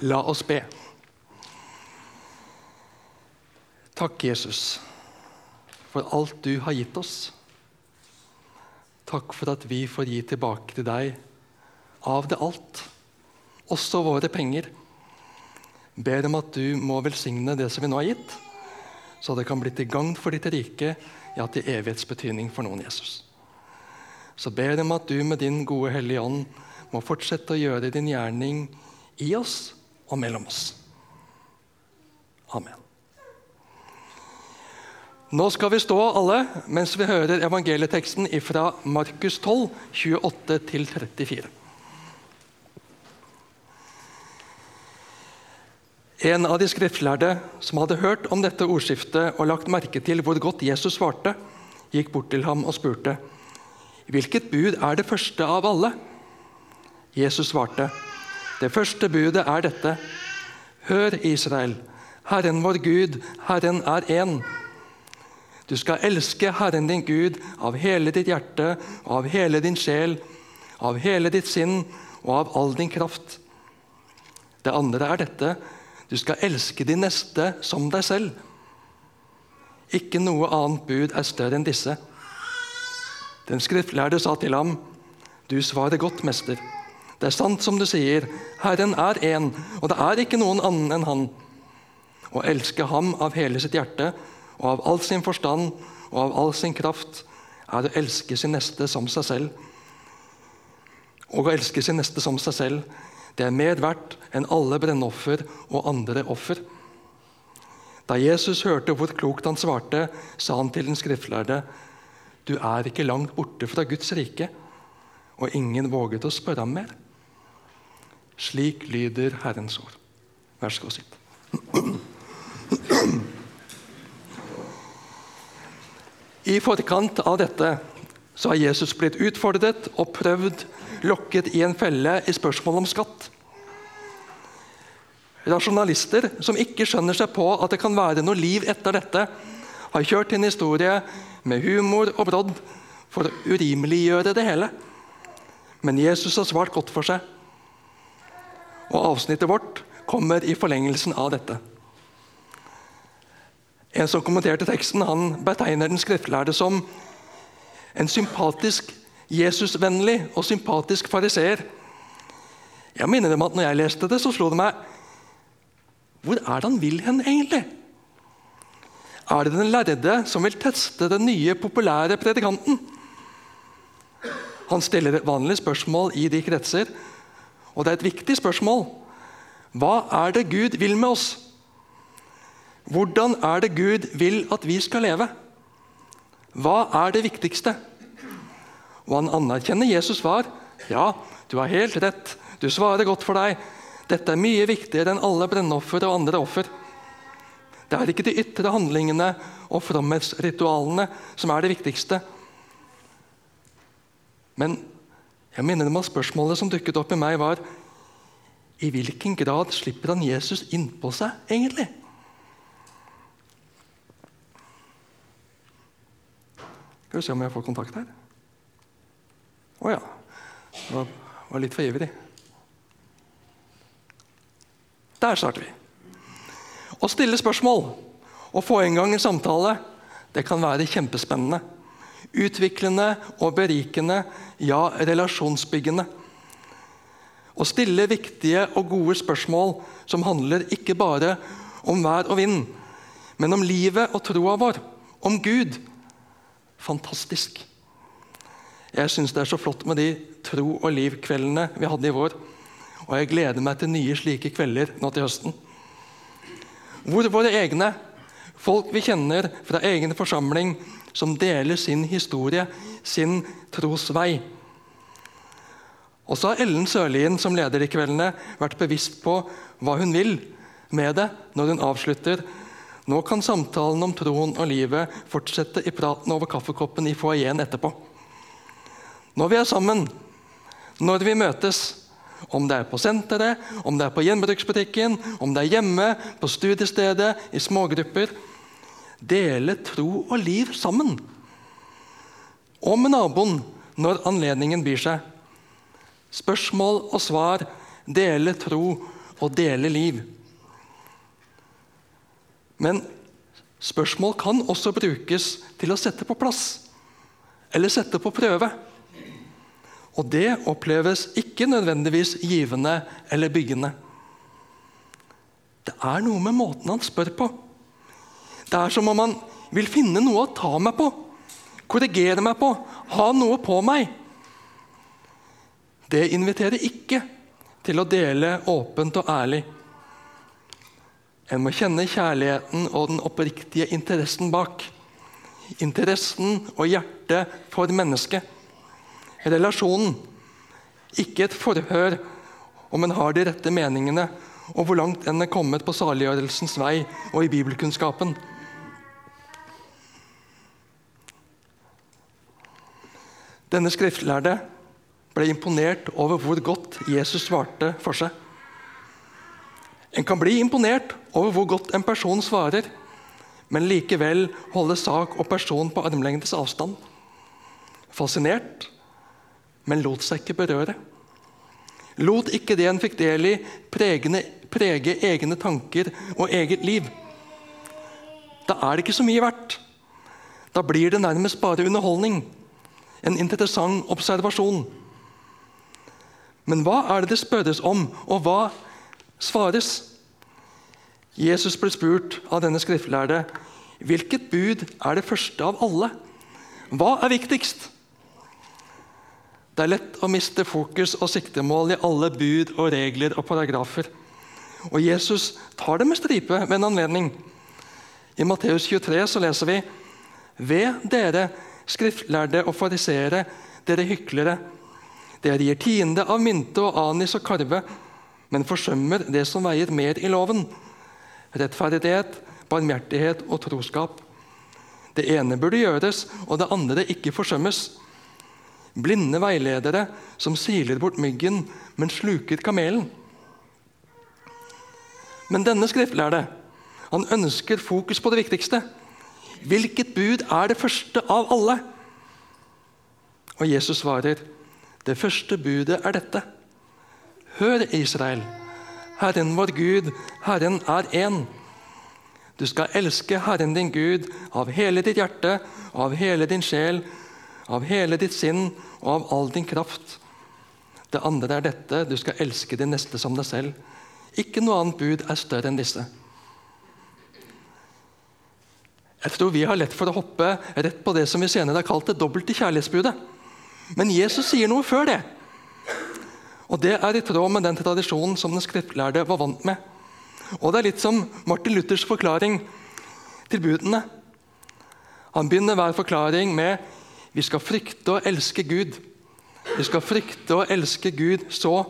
La oss be. Takk, Jesus, for alt du har gitt oss. Takk for at vi får gi tilbake til deg av det alt, også våre penger. Ber om at du må velsigne det som vi nå har gitt, så det kan bli til gagn for ditt rike, ja, til evighetsbetydning for noen Jesus. Så ber om at du med din gode Hellige Ånd må fortsette å gjøre din gjerning i oss og mellom oss. Amen. Nå skal vi stå alle mens vi hører evangelieteksten fra Markus 12, 28-34. En av de skriftlærde som hadde hørt om dette ordskiftet og lagt merke til hvor godt Jesus svarte, gikk bort til ham og spurte, 'Hvilket bud er det første av alle?' Jesus svarte, 'Det første budet er dette.' Hør, Israel, Herren vår Gud, Herren er én. Du skal elske Herren din Gud av hele ditt hjerte, av hele din sjel, av hele ditt sinn og av all din kraft. Det andre er dette du skal elske de neste som deg selv. Ikke noe annet bud er større enn disse. Den skriftlærde sa til ham, Du svarer godt, mester. Det er sant som du sier, Herren er én, og det er ikke noen annen enn Han. Å elske Ham av hele sitt hjerte og av all sin forstand og av all sin kraft er å elske sin neste som seg selv. Og å elske sin neste som seg selv det er mer verdt enn alle brennoffer og andre offer. Da Jesus hørte hvor klokt han svarte, sa han til den skriftlærde.: Du er ikke langt borte fra Guds rike. Og ingen våget å spørre ham mer. Slik lyder Herrens ord. Vær så god, sitt. I forkant av dette så har Jesus blitt utfordret og prøvd lokket i en felle i spørsmål om skatt. Rasjonalister som ikke skjønner seg på at det kan være noe liv etter dette, har kjørt en historie med humor og brodd for å urimeliggjøre det hele. Men Jesus har svart godt for seg. Og avsnittet vårt kommer i forlengelsen av dette. En som kommenterte teksten, han betegner den skriftlærde som en sympatisk Jesusvennlig og sympatisk fariseer. Jeg minner om at når jeg leste det, så slo det meg Hvor er det han vil hen, egentlig? Er det den lærde som vil teste den nye, populære predikanten? Han stiller vanlige spørsmål i de kretser, og det er et viktig spørsmål. Hva er det Gud vil med oss? Hvordan er det Gud vil at vi skal leve? Hva er det viktigste? Og han anerkjenner Jesus svar. Ja, du har helt rett. Du svarer godt for deg. Dette er mye viktigere enn alle brennoffer og andre offer. Det er ikke de ytre handlingene og fromhetsritualene som er det viktigste. Men jeg minner meg at spørsmålet som dukket opp i meg, var i hvilken grad slipper han Jesus innpå seg, egentlig? Skal vi se om jeg får kontakt her. Å oh, ja. Det var, var litt for ivrig. Der starter vi. Å stille spørsmål og få i gang en samtale det kan være kjempespennende. Utviklende og berikende, ja, relasjonsbyggende. Å stille viktige og gode spørsmål som handler ikke bare om vær og vind, men om livet og troa vår, om Gud. Fantastisk. Jeg syns det er så flott med de tro- og liv-kveldene vi hadde i vår. Og jeg gleder meg til nye slike kvelder nå til høsten. Hvor våre egne, folk vi kjenner fra egen forsamling, som deler sin historie, sin trosvei. Og så har Ellen Sørlien som leder i kveldene vært bevisst på hva hun vil med det når hun avslutter. Nå kan samtalen om troen og livet fortsette i praten over kaffekoppen i foajeen etterpå. Når vi er sammen, når vi møtes, om det er på senteret, om det er på gjenbruksbutikken, om det er hjemme, på studiestedet, i smågrupper Dele tro og liv sammen. Og med naboen når anledningen byr seg. Spørsmål og svar, dele tro og dele liv. Men spørsmål kan også brukes til å sette på plass eller sette på prøve. Og det oppleves ikke nødvendigvis givende eller byggende. Det er noe med måten han spør på. Det er som om han vil finne noe å ta meg på, korrigere meg på, ha noe på meg. Det inviterer ikke til å dele åpent og ærlig. En må kjenne kjærligheten og den oppriktige interessen bak. Interessen og hjertet for mennesket. Relasjonen. Ikke et forhør om en har de rette meningene, og hvor langt en er kommet på saliggjørelsens vei og i bibelkunnskapen. Denne skriftlærde ble imponert over hvor godt Jesus svarte for seg. En kan bli imponert over hvor godt en person svarer, men likevel holde sak og person på armlengdes avstand. Fascinert, men lot seg ikke berøre. Lot ikke det en fikk del i, pregene, prege egne tanker og eget liv. Da er det ikke så mye verdt. Da blir det nærmest bare underholdning. En interessant observasjon. Men hva er det det spørres om, og hva svares. Jesus ble spurt av denne skriftlærde hvilket bud er det første av alle. Hva er viktigst? Det er lett å miste fokus og siktemål i alle bud og regler og paragrafer. Og Jesus tar det med stripe ved en anledning. I Matteus 23 så leser vi Ved dere skriftlærde og fariseere, dere hyklere. Dere gir tiende av mynte og anis og karve men forsømmer det som veier mer i loven. Rettferdighet, barmhjertighet og troskap. Det ene burde gjøres, og det andre ikke forsømmes. Blinde veiledere som siler bort myggen, men sluker kamelen. Men denne skriftlærde han ønsker fokus på det viktigste. Hvilket bud er det første av alle? Og Jesus svarer, det første budet er dette. Hør, Israel. Herren vår Gud, Herren er én. Du skal elske Herren din Gud av hele ditt hjerte, av hele din sjel, av hele ditt sinn og av all din kraft. Det andre er dette du skal elske din neste som deg selv. Ikke noe annet bud er større enn disse. Jeg tror vi har lett for å hoppe rett på det som vi senere har kalt det dobbelte kjærlighetsbudet. Men Jesus sier noe før det. Og Det er i tråd med den tradisjonen som den skriftlærde var vant med. Og Det er litt som Martin Luthers forklaring til budene. Han begynner hver forklaring med vi skal frykte og elske Gud. Vi skal frykte og elske Gud så.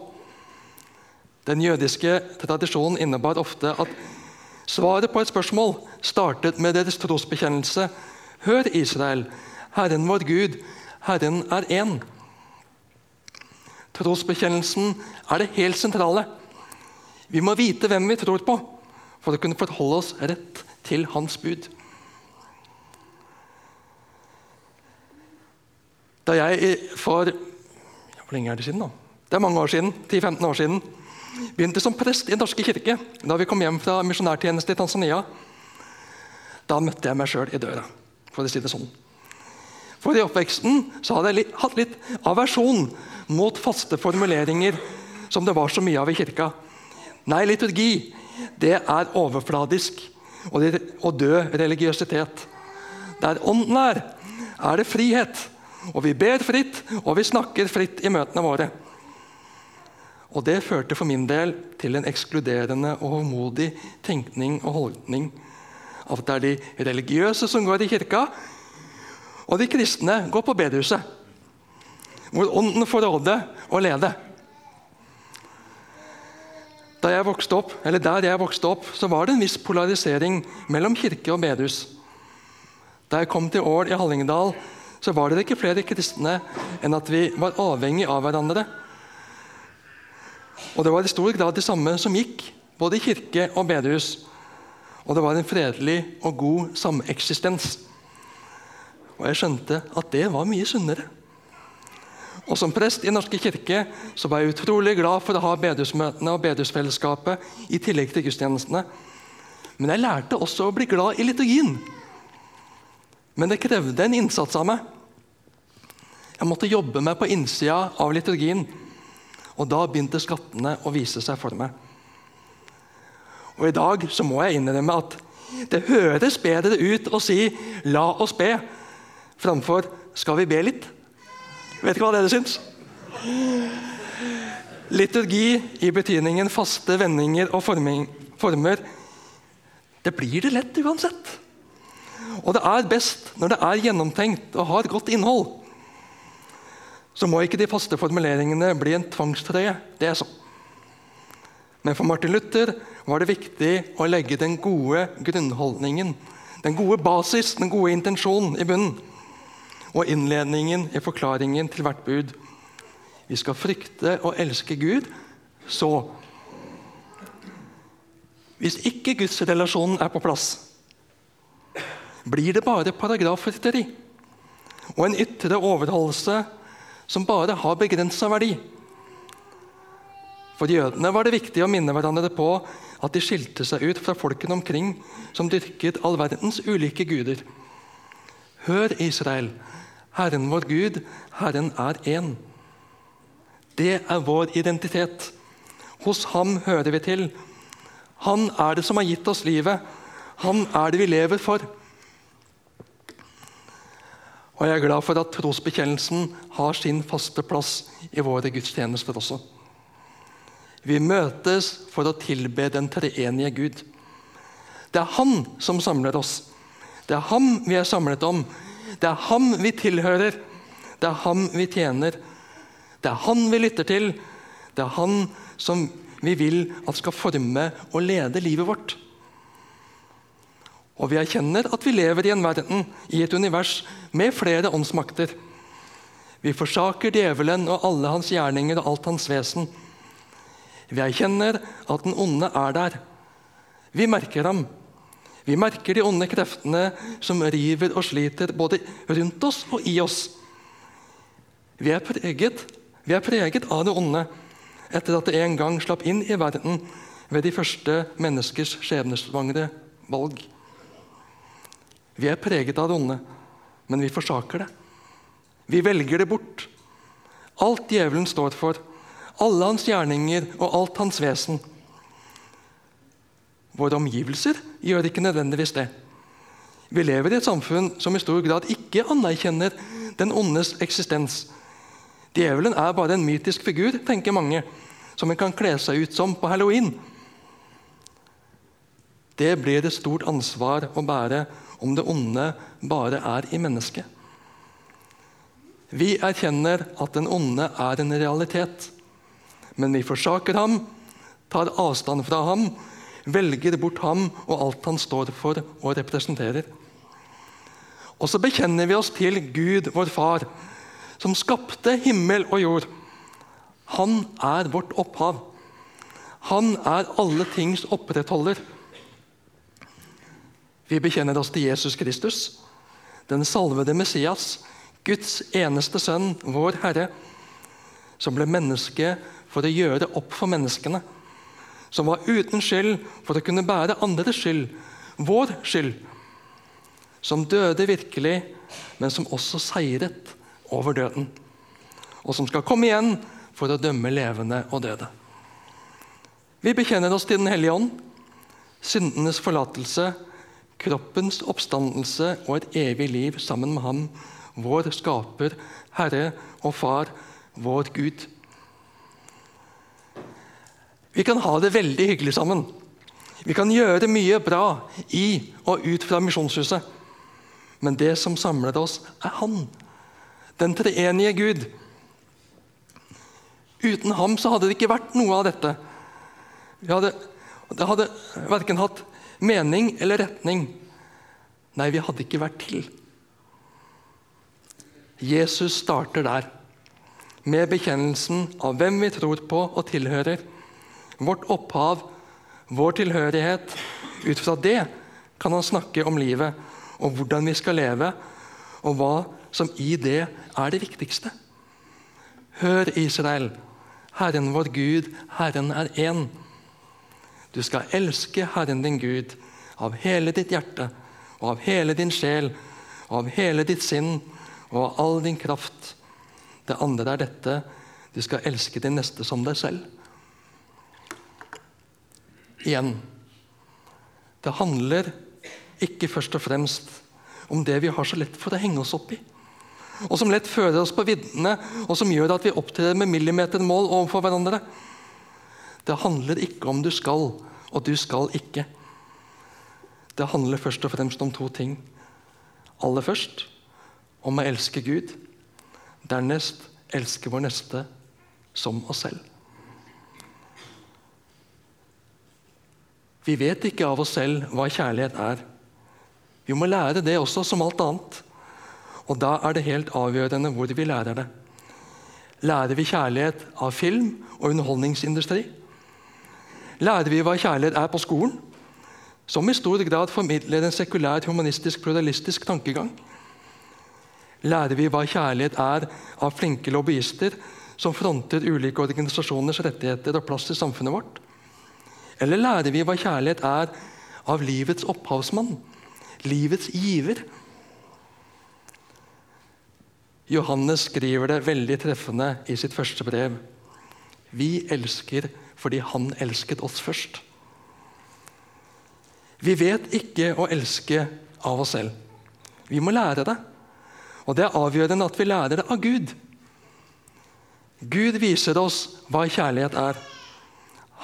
Den jødiske tradisjonen innebar ofte at svaret på et spørsmål startet med deres trosbekjennelse. Hør, Israel, Herren vår Gud, Herren er én. Trosbekjennelsen er det helt sentrale. Vi må vite hvem vi tror på, for å kunne forholde oss rett til Hans bud. Da jeg for Hvor lenge er det siden? da? Det er mange år siden, 10-15 år siden. Begynte som prest i Den norske kirke da vi kom hjem fra misjonærtjeneste i Tanzania. Da møtte jeg meg sjøl i døra, for å si det sånn. For i oppveksten så hadde jeg hatt litt aversjon mot faste formuleringer som det var så mye av i kirka. Nei, liturgi det er overfladisk og, det, og død religiøsitet. Der ånden er, er det frihet. Og vi ber fritt, og vi snakker fritt i møtene våre. Og Det førte for min del til en ekskluderende og håndmodig tenkning og holdning. At det er de religiøse som går i kirka, og de kristne går på bedehuset hvor Ånden får råde og lede. Da jeg vokste opp, eller Der jeg vokste opp, så var det en viss polarisering mellom kirke og bedehus. Da jeg kom til Ål i Hallingdal, så var det ikke flere kristne enn at vi var avhengig av hverandre. Og Det var i stor grad de samme som gikk, både i kirke og bedehus. Og det var en fredelig og god sameksistens. Og jeg skjønte at det var mye sunnere. Og Som prest i Norske kirke så var jeg utrolig glad for å ha bedehusmøtene og bedehusfellesskapet i tillegg til gudstjenestene. Men jeg lærte også å bli glad i liturgien. Men det krevde en innsats av meg. Jeg måtte jobbe meg på innsida av liturgien. Og da begynte skattene å vise seg for meg. Og I dag så må jeg innrømme at det høres bedre ut å si 'la oss be' framfor 'skal vi be litt'? Vet ikke hva dere syns? Liturgi i betydningen faste vendinger og former Det blir det lett uansett. Og det er best når det er gjennomtenkt og har godt innhold. Så må ikke de faste formuleringene bli en tvangstrøye. Det er sånn. Men for Martin Luther var det viktig å legge den gode grunnholdningen, den gode basis, den gode intensjonen i bunnen. Og innledningen i forklaringen til hvert bud. Vi skal frykte og elske Gud, så Hvis ikke gudsrelasjonen er på plass, blir det bare paragrafrytteri og en ytre overholdelse som bare har begrensa verdi. For jødene var det viktig å minne hverandre på at de skilte seg ut fra folkene omkring, som dyrket all verdens ulike guder. Hør, Israel, Herren vår Gud, Herren er én. Det er vår identitet. Hos ham hører vi til. Han er det som har gitt oss livet. Han er det vi lever for. Og jeg er glad for at trosbekjennelsen har sin faste plass i våre gudstjenester også. Vi møtes for å tilbe den treenige Gud. Det er Han som samler oss. Det er Ham vi er samlet om. Det er Ham vi tilhører. Det er Ham vi tjener. Det er Han vi lytter til. Det er Han som vi vil at skal forme og lede livet vårt. Og vi erkjenner at vi lever i en verden, i et univers, med flere åndsmakter. Vi forsaker djevelen og alle hans gjerninger og alt hans vesen. Vi erkjenner at den onde er der. Vi merker ham. Vi merker de onde kreftene som river og sliter både rundt oss og i oss. Vi er preget, vi er preget av det onde etter at det en gang slapp inn i verden ved de første menneskers skjebnesvangre valg. Vi er preget av det onde, men vi forsaker det. Vi velger det bort. Alt djevelen står for, alle hans gjerninger og alt hans vesen. Våre omgivelser gjør ikke nødvendigvis det. Vi lever i et samfunn som i stor grad ikke anerkjenner den ondes eksistens. Djevelen er bare en mytisk figur, tenker mange, som en kan kle seg ut som på halloween. Det blir et stort ansvar å bære om det onde bare er i mennesket. Vi erkjenner at den onde er en realitet. Men vi forsaker ham, tar avstand fra ham, velger bort ham og alt han står for og representerer. Og så bekjenner vi oss til Gud, vår Far, som skapte himmel og jord. Han er vårt opphav. Han er alle tings opprettholder. Vi bekjenner oss til Jesus Kristus, den salvede Messias, Guds eneste sønn, vår Herre, som ble menneske for å gjøre opp for menneskene. Som var uten skyld for å kunne bære andres skyld, vår skyld. Som døde virkelig, men som også seiret over døden. Og som skal komme igjen for å dømme levende og døde. Vi bekjenner oss til Den hellige ånd, syndenes forlatelse, kroppens oppstandelse og et evig liv sammen med Ham, vår skaper, Herre og Far, vår Gud. Vi kan ha det veldig hyggelig sammen. Vi kan gjøre mye bra i og ut fra Misjonshuset. Men det som samler oss, er Han, den treenige Gud. Uten ham så hadde det ikke vært noe av dette. Hadde, det hadde verken hatt mening eller retning. Nei, vi hadde ikke vært til. Jesus starter der, med bekjennelsen av hvem vi tror på og tilhører vårt opphav, vår tilhørighet. Ut fra det kan han snakke om livet og hvordan vi skal leve, og hva som i det er det viktigste. Hør, Israel. Herren vår Gud, Herren er én. Du skal elske Herren din Gud av hele ditt hjerte og av hele din sjel og av hele ditt sinn og av all din kraft. Det andre er dette du skal elske din neste som deg selv. Igjen det handler ikke først og fremst om det vi har så lett for å henge oss opp i. Og som lett fører oss på viddene, og som gjør at vi opptrer med millimetermål overfor hverandre. Det handler ikke om du skal, og du skal ikke. Det handler først og fremst om to ting. Aller først om å elske Gud. Dernest elske vår neste som oss selv. Vi vet ikke av oss selv hva kjærlighet er. Vi må lære det også, som alt annet. Og da er det helt avgjørende hvor vi lærer det. Lærer vi kjærlighet av film og underholdningsindustri? Lærer vi hva kjærlighet er på skolen? Som i stor grad formidler en sekulær, humanistisk, pluralistisk tankegang. Lærer vi hva kjærlighet er av flinke lobbyister som fronter ulike organisasjoners rettigheter og plass i samfunnet vårt? Eller lærer vi hva kjærlighet er av livets opphavsmann, livets giver? Johannes skriver det veldig treffende i sitt første brev. Vi elsker fordi han elsket oss først. Vi vet ikke å elske av oss selv. Vi må lære det. Og det er avgjørende at vi lærer det av Gud. Gud viser oss hva kjærlighet er.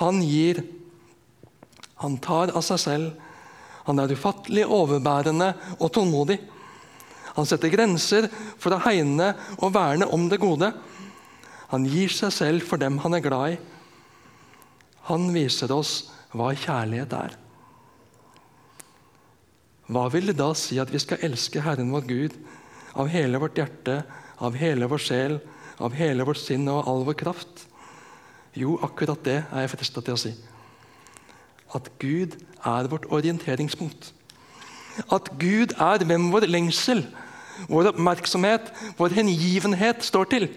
Han gir han tar av seg selv. Han er ufattelig overbærende og tålmodig. Han setter grenser for å hegne og verne om det gode. Han gir seg selv for dem han er glad i. Han viser oss hva kjærlighet er. Hva vil det da si at vi skal elske Herren vår Gud av hele vårt hjerte, av hele vår sjel, av hele vårt sinn og all vår kraft? Jo, akkurat det er jeg fristet til å si at Gud er vårt orienteringspunkt. At Gud er hvem vår lengsel, vår oppmerksomhet, vår hengivenhet står til.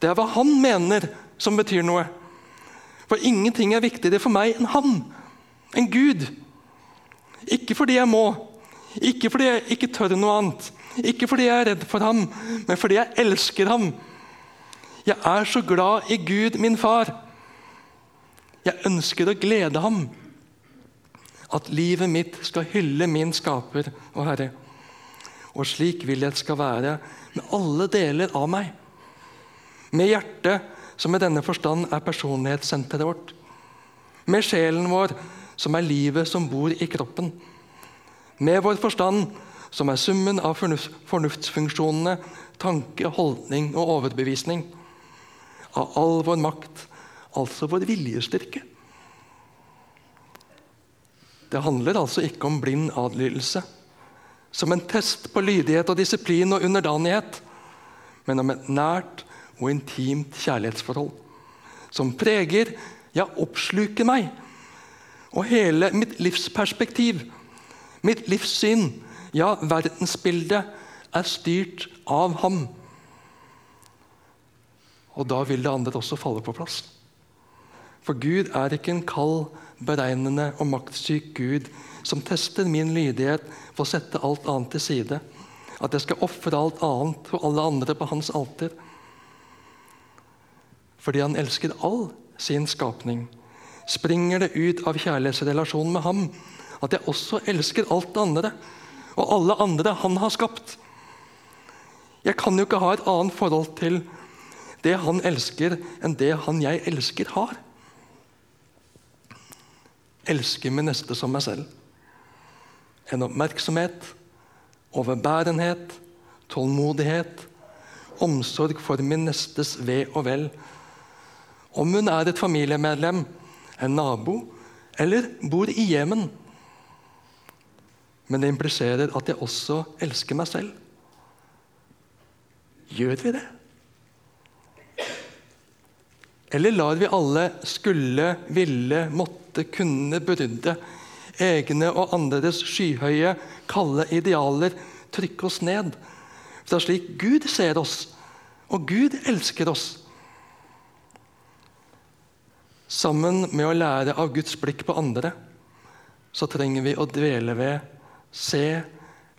Det er hva han mener som betyr noe. For ingenting er viktigere for meg enn han, enn Gud. Ikke fordi jeg må, ikke fordi jeg ikke tør noe annet, ikke fordi jeg er redd for ham, men fordi jeg elsker ham. Jeg er så glad i Gud, min far, jeg ønsker å glede ham. At livet mitt skal hylle min skaper og Herre. Og slik vil jeg det skal være med alle deler av meg. Med hjertet, som i denne forstand er personlighetssenteret vårt. Med sjelen vår, som er livet som bor i kroppen. Med vår forstand, som er summen av fornuftsfunksjonene, tanke, holdning og overbevisning. Av all vår makt altså vår viljestyrke. Det handler altså ikke om blind adlydelse, som en test på lydighet og disiplin og underdanighet, men om et nært og intimt kjærlighetsforhold som preger, ja, oppsluker meg og hele mitt livsperspektiv, mitt livssyn, ja, verdensbildet, er styrt av ham. Og da vil det andre også falle på plass. For Gud er ikke en kald, beregnende og maktsyk Gud som tester min lydighet for å sette alt annet til side. At jeg skal ofre alt annet og alle andre på hans alter. Fordi han elsker all sin skapning, springer det ut av kjærlighetsrelasjonen med ham at jeg også elsker alt det andre og alle andre han har skapt. Jeg kan jo ikke ha et annet forhold til det han elsker, enn det han jeg elsker, har elsker min neste som meg selv. En oppmerksomhet, overbærenhet, tålmodighet, omsorg for min nestes ve og vel. Om hun er et familiemedlem, en nabo eller bor i Jemen. Men det impliserer at jeg også elsker meg selv. Gjør vi det? Eller lar vi alle skulle, ville, måtte kunne burde egne og andres skyhøye, kalde idealer trykke oss ned. For det er slik Gud ser oss Og Gud elsker oss. Sammen med å lære av Guds blikk på andre, så trenger vi å dvele ved, se,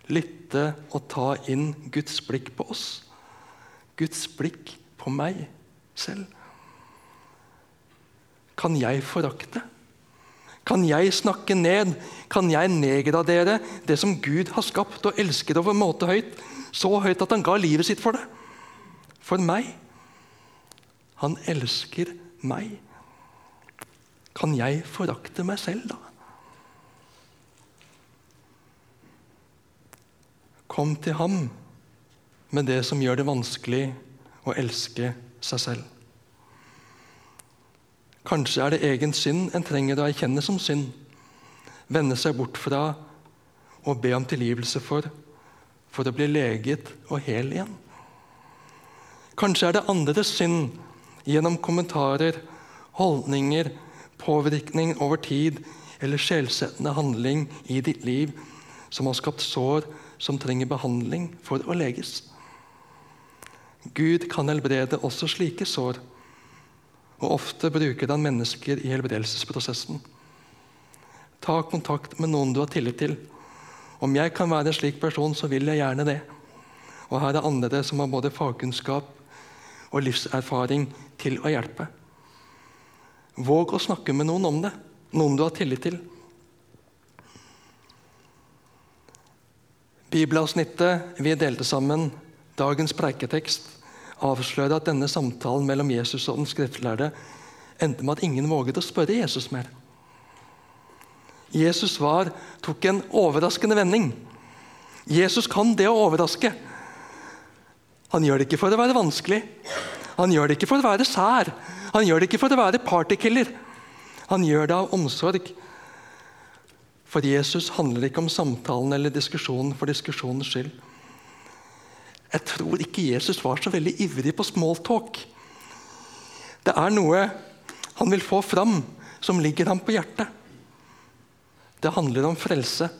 lytte og ta inn Guds blikk på oss. Guds blikk på meg selv. Kan jeg forakte? Kan jeg snakke ned? Kan jeg nedgradere det som Gud har skapt og elsket overmåte høyt? Så høyt at han ga livet sitt for det. For meg. Han elsker meg. Kan jeg forakte meg selv, da? Kom til ham med det som gjør det vanskelig å elske seg selv. Kanskje er det egen synd en trenger å erkjenne som synd. Vende seg bort fra og be om tilgivelse for, for å bli leget og hel igjen. Kanskje er det andres synd gjennom kommentarer, holdninger, påvirkning over tid eller sjelsettende handling i ditt liv som har skapt sår som trenger behandling for å leges. Gud kan helbrede også slike sår. Og ofte bruker han mennesker i helbredelsesprosessen. Ta kontakt med noen du har tillit til. Om jeg kan være en slik person, så vil jeg gjerne det. Og her er andre som har både fagkunnskap og livserfaring til å hjelpe. Våg å snakke med noen om det, noen du har tillit til. Bibelavsnittet vi delte sammen, dagens preiketekst, avslørte at denne samtalen mellom Jesus og den skriftlærde endte med at ingen våget å spørre Jesus mer. Jesus' svar tok en overraskende vending. Jesus kan det å overraske. Han gjør det ikke for å være vanskelig. Han gjør det ikke for å være sær. Han gjør det ikke for å være partykiller. Han gjør det av omsorg. For Jesus handler ikke om samtalen eller diskusjonen for diskusjonens skyld. Jeg tror ikke Jesus var så veldig ivrig på smalltalk. Det er noe han vil få fram, som ligger ham på hjertet. Det handler om frelse,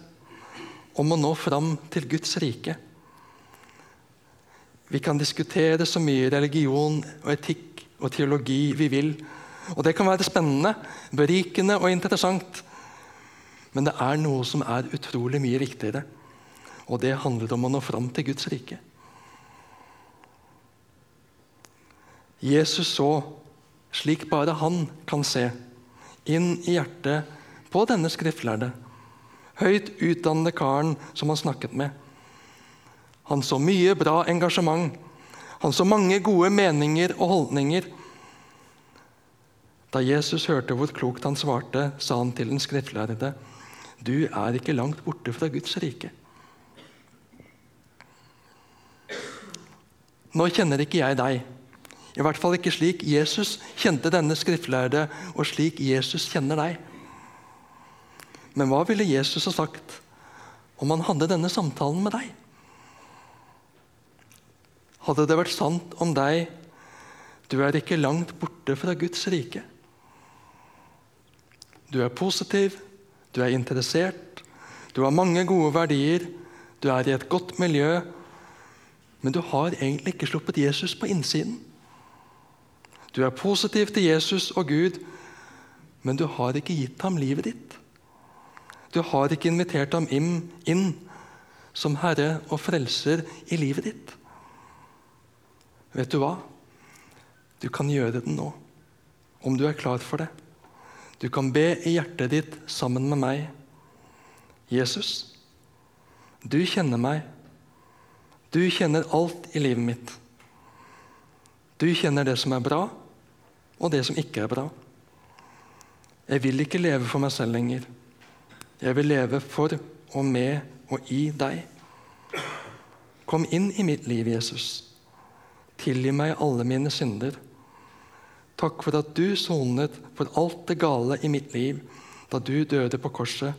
om å nå fram til Guds rike. Vi kan diskutere så mye religion og etikk og teologi vi vil. Og det kan være spennende, berikende og interessant. Men det er noe som er utrolig mye viktigere. Og det handler om å nå fram til Guds rike. Jesus så, slik bare han kan se, inn i hjertet på denne skriftlærde, høyt utdannede karen som han snakket med. Han så mye bra engasjement. Han så mange gode meninger og holdninger. Da Jesus hørte hvor klokt han svarte, sa han til den skriftlærde, du er ikke langt borte fra Guds rike. Nå kjenner ikke jeg deg, i hvert fall ikke slik Jesus kjente denne skriftlærde, og slik Jesus kjenner deg. Men hva ville Jesus ha sagt om han hadde denne samtalen med deg? Hadde det vært sant om deg du er ikke langt borte fra Guds rike? Du er positiv, du er interessert, du har mange gode verdier, du er i et godt miljø, men du har egentlig ikke sluppet Jesus på innsiden. Du er positiv til Jesus og Gud, men du har ikke gitt ham livet ditt. Du har ikke invitert ham inn, inn som herre og frelser i livet ditt. Vet du hva? Du kan gjøre det nå, om du er klar for det. Du kan be i hjertet ditt sammen med meg. Jesus, du kjenner meg. Du kjenner alt i livet mitt. Du kjenner det som er bra, og det som ikke er bra. Jeg vil ikke leve for meg selv lenger. Jeg vil leve for og med og i deg. Kom inn i mitt liv, Jesus. Tilgi meg alle mine synder. Takk for at du sonet for alt det gale i mitt liv da du døde på korset,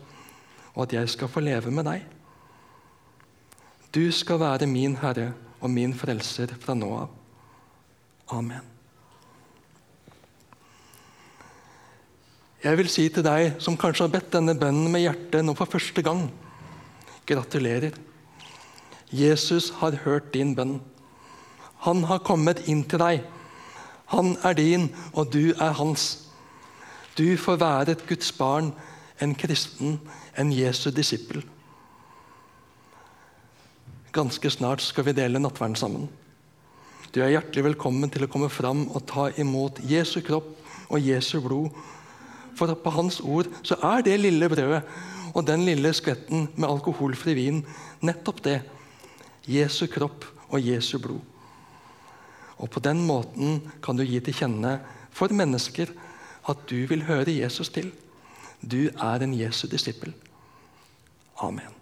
og at jeg skal få leve med deg. Du skal være min Herre og min Frelser fra nå av. Amen. Jeg vil si til deg som kanskje har bedt denne bønnen med hjertet nå for første gang gratulerer. Jesus har hørt din bønn. Han har kommet inn til deg. Han er din, og du er hans. Du får være et Guds barn, en kristen, en Jesu disippel. Ganske snart skal vi dele nattverden sammen. Du er hjertelig velkommen til å komme fram og ta imot Jesu kropp og Jesu blod. For på Hans ord så er det lille brødet og den lille skvetten med alkoholfri vin nettopp det. Jesu kropp og Jesu blod. Og På den måten kan du gi til kjenne for mennesker at du vil høre Jesus til. Du er en Jesu disippel. Amen.